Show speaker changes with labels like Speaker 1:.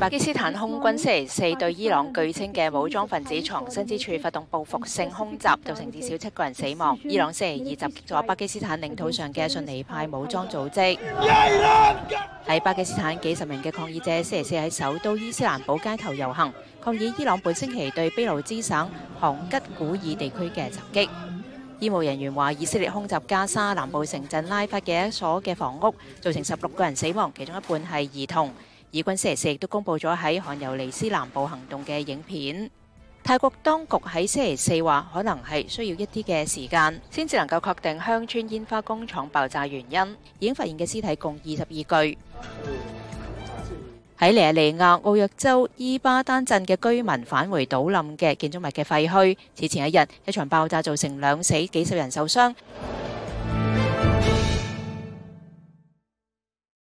Speaker 1: 巴基斯坦空軍星期四對伊朗據稱嘅武裝分子藏身之處發動報復性空襲，造成至少七個人死亡。伊朗星期二襲擊咗巴基斯坦領土上嘅順尼派武裝組織。喺巴基斯坦，幾十名嘅抗議者星期四喺首都伊斯蘭堡街頭遊行，抗議伊朗本星期對卑路支省杭吉古爾地區嘅襲擊。醫務人員話，以色列空襲加沙南部城鎮拉法嘅一所嘅房屋，造成十六個人死亡，其中一半係兒童。以軍星期四亦都公佈咗喺韓遊尼斯南部行動嘅影片。泰國當局喺星期四話，可能係需要一啲嘅時間，先至能夠確定鄉村煙花工廠爆炸原因。已經發現嘅屍體共二十二具。喺尼日利亞奧約州伊巴丹鎮嘅居民返回倒冧嘅建築物嘅廢墟。此前一日，一場爆炸造成兩死，幾十人受傷。